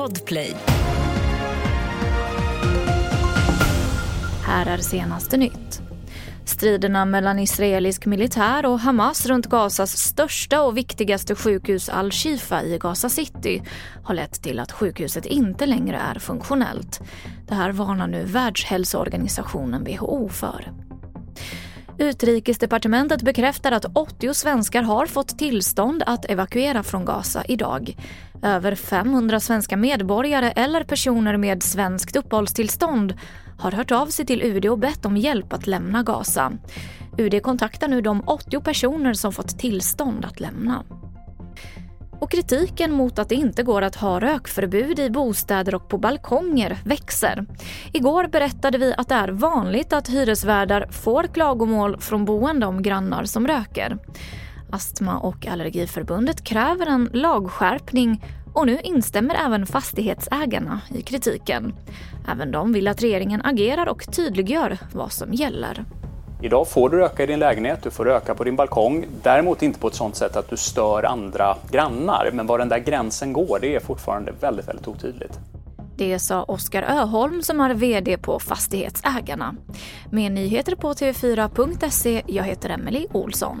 Podplay. Här är senaste nytt. Striderna mellan israelisk militär och Hamas runt Gazas största och viktigaste sjukhus Al-Shifa i Gaza City har lett till att sjukhuset inte längre är funktionellt. Det här varnar nu Världshälsoorganisationen WHO för. Utrikesdepartementet bekräftar att 80 svenskar har fått tillstånd att evakuera från Gaza idag. Över 500 svenska medborgare eller personer med svenskt uppehållstillstånd har hört av sig till UD och bett om hjälp att lämna Gaza. UD kontaktar nu de 80 personer som fått tillstånd att lämna. Och kritiken mot att det inte går att ha rökförbud i bostäder och på balkonger växer. Igår berättade vi att det är vanligt att hyresvärdar får klagomål från boende om grannar som röker. Astma och allergiförbundet kräver en lagskärpning och nu instämmer även fastighetsägarna i kritiken. Även de vill att regeringen agerar och tydliggör vad som gäller. Idag får du röka i din lägenhet, du får röka på din balkong. Däremot inte på ett sådant sätt att du stör andra grannar. Men var den där gränsen går, det är fortfarande väldigt, väldigt otydligt. Det sa Oskar Öholm som är VD på Fastighetsägarna. Med nyheter på tv4.se. Jag heter Emily Olsson.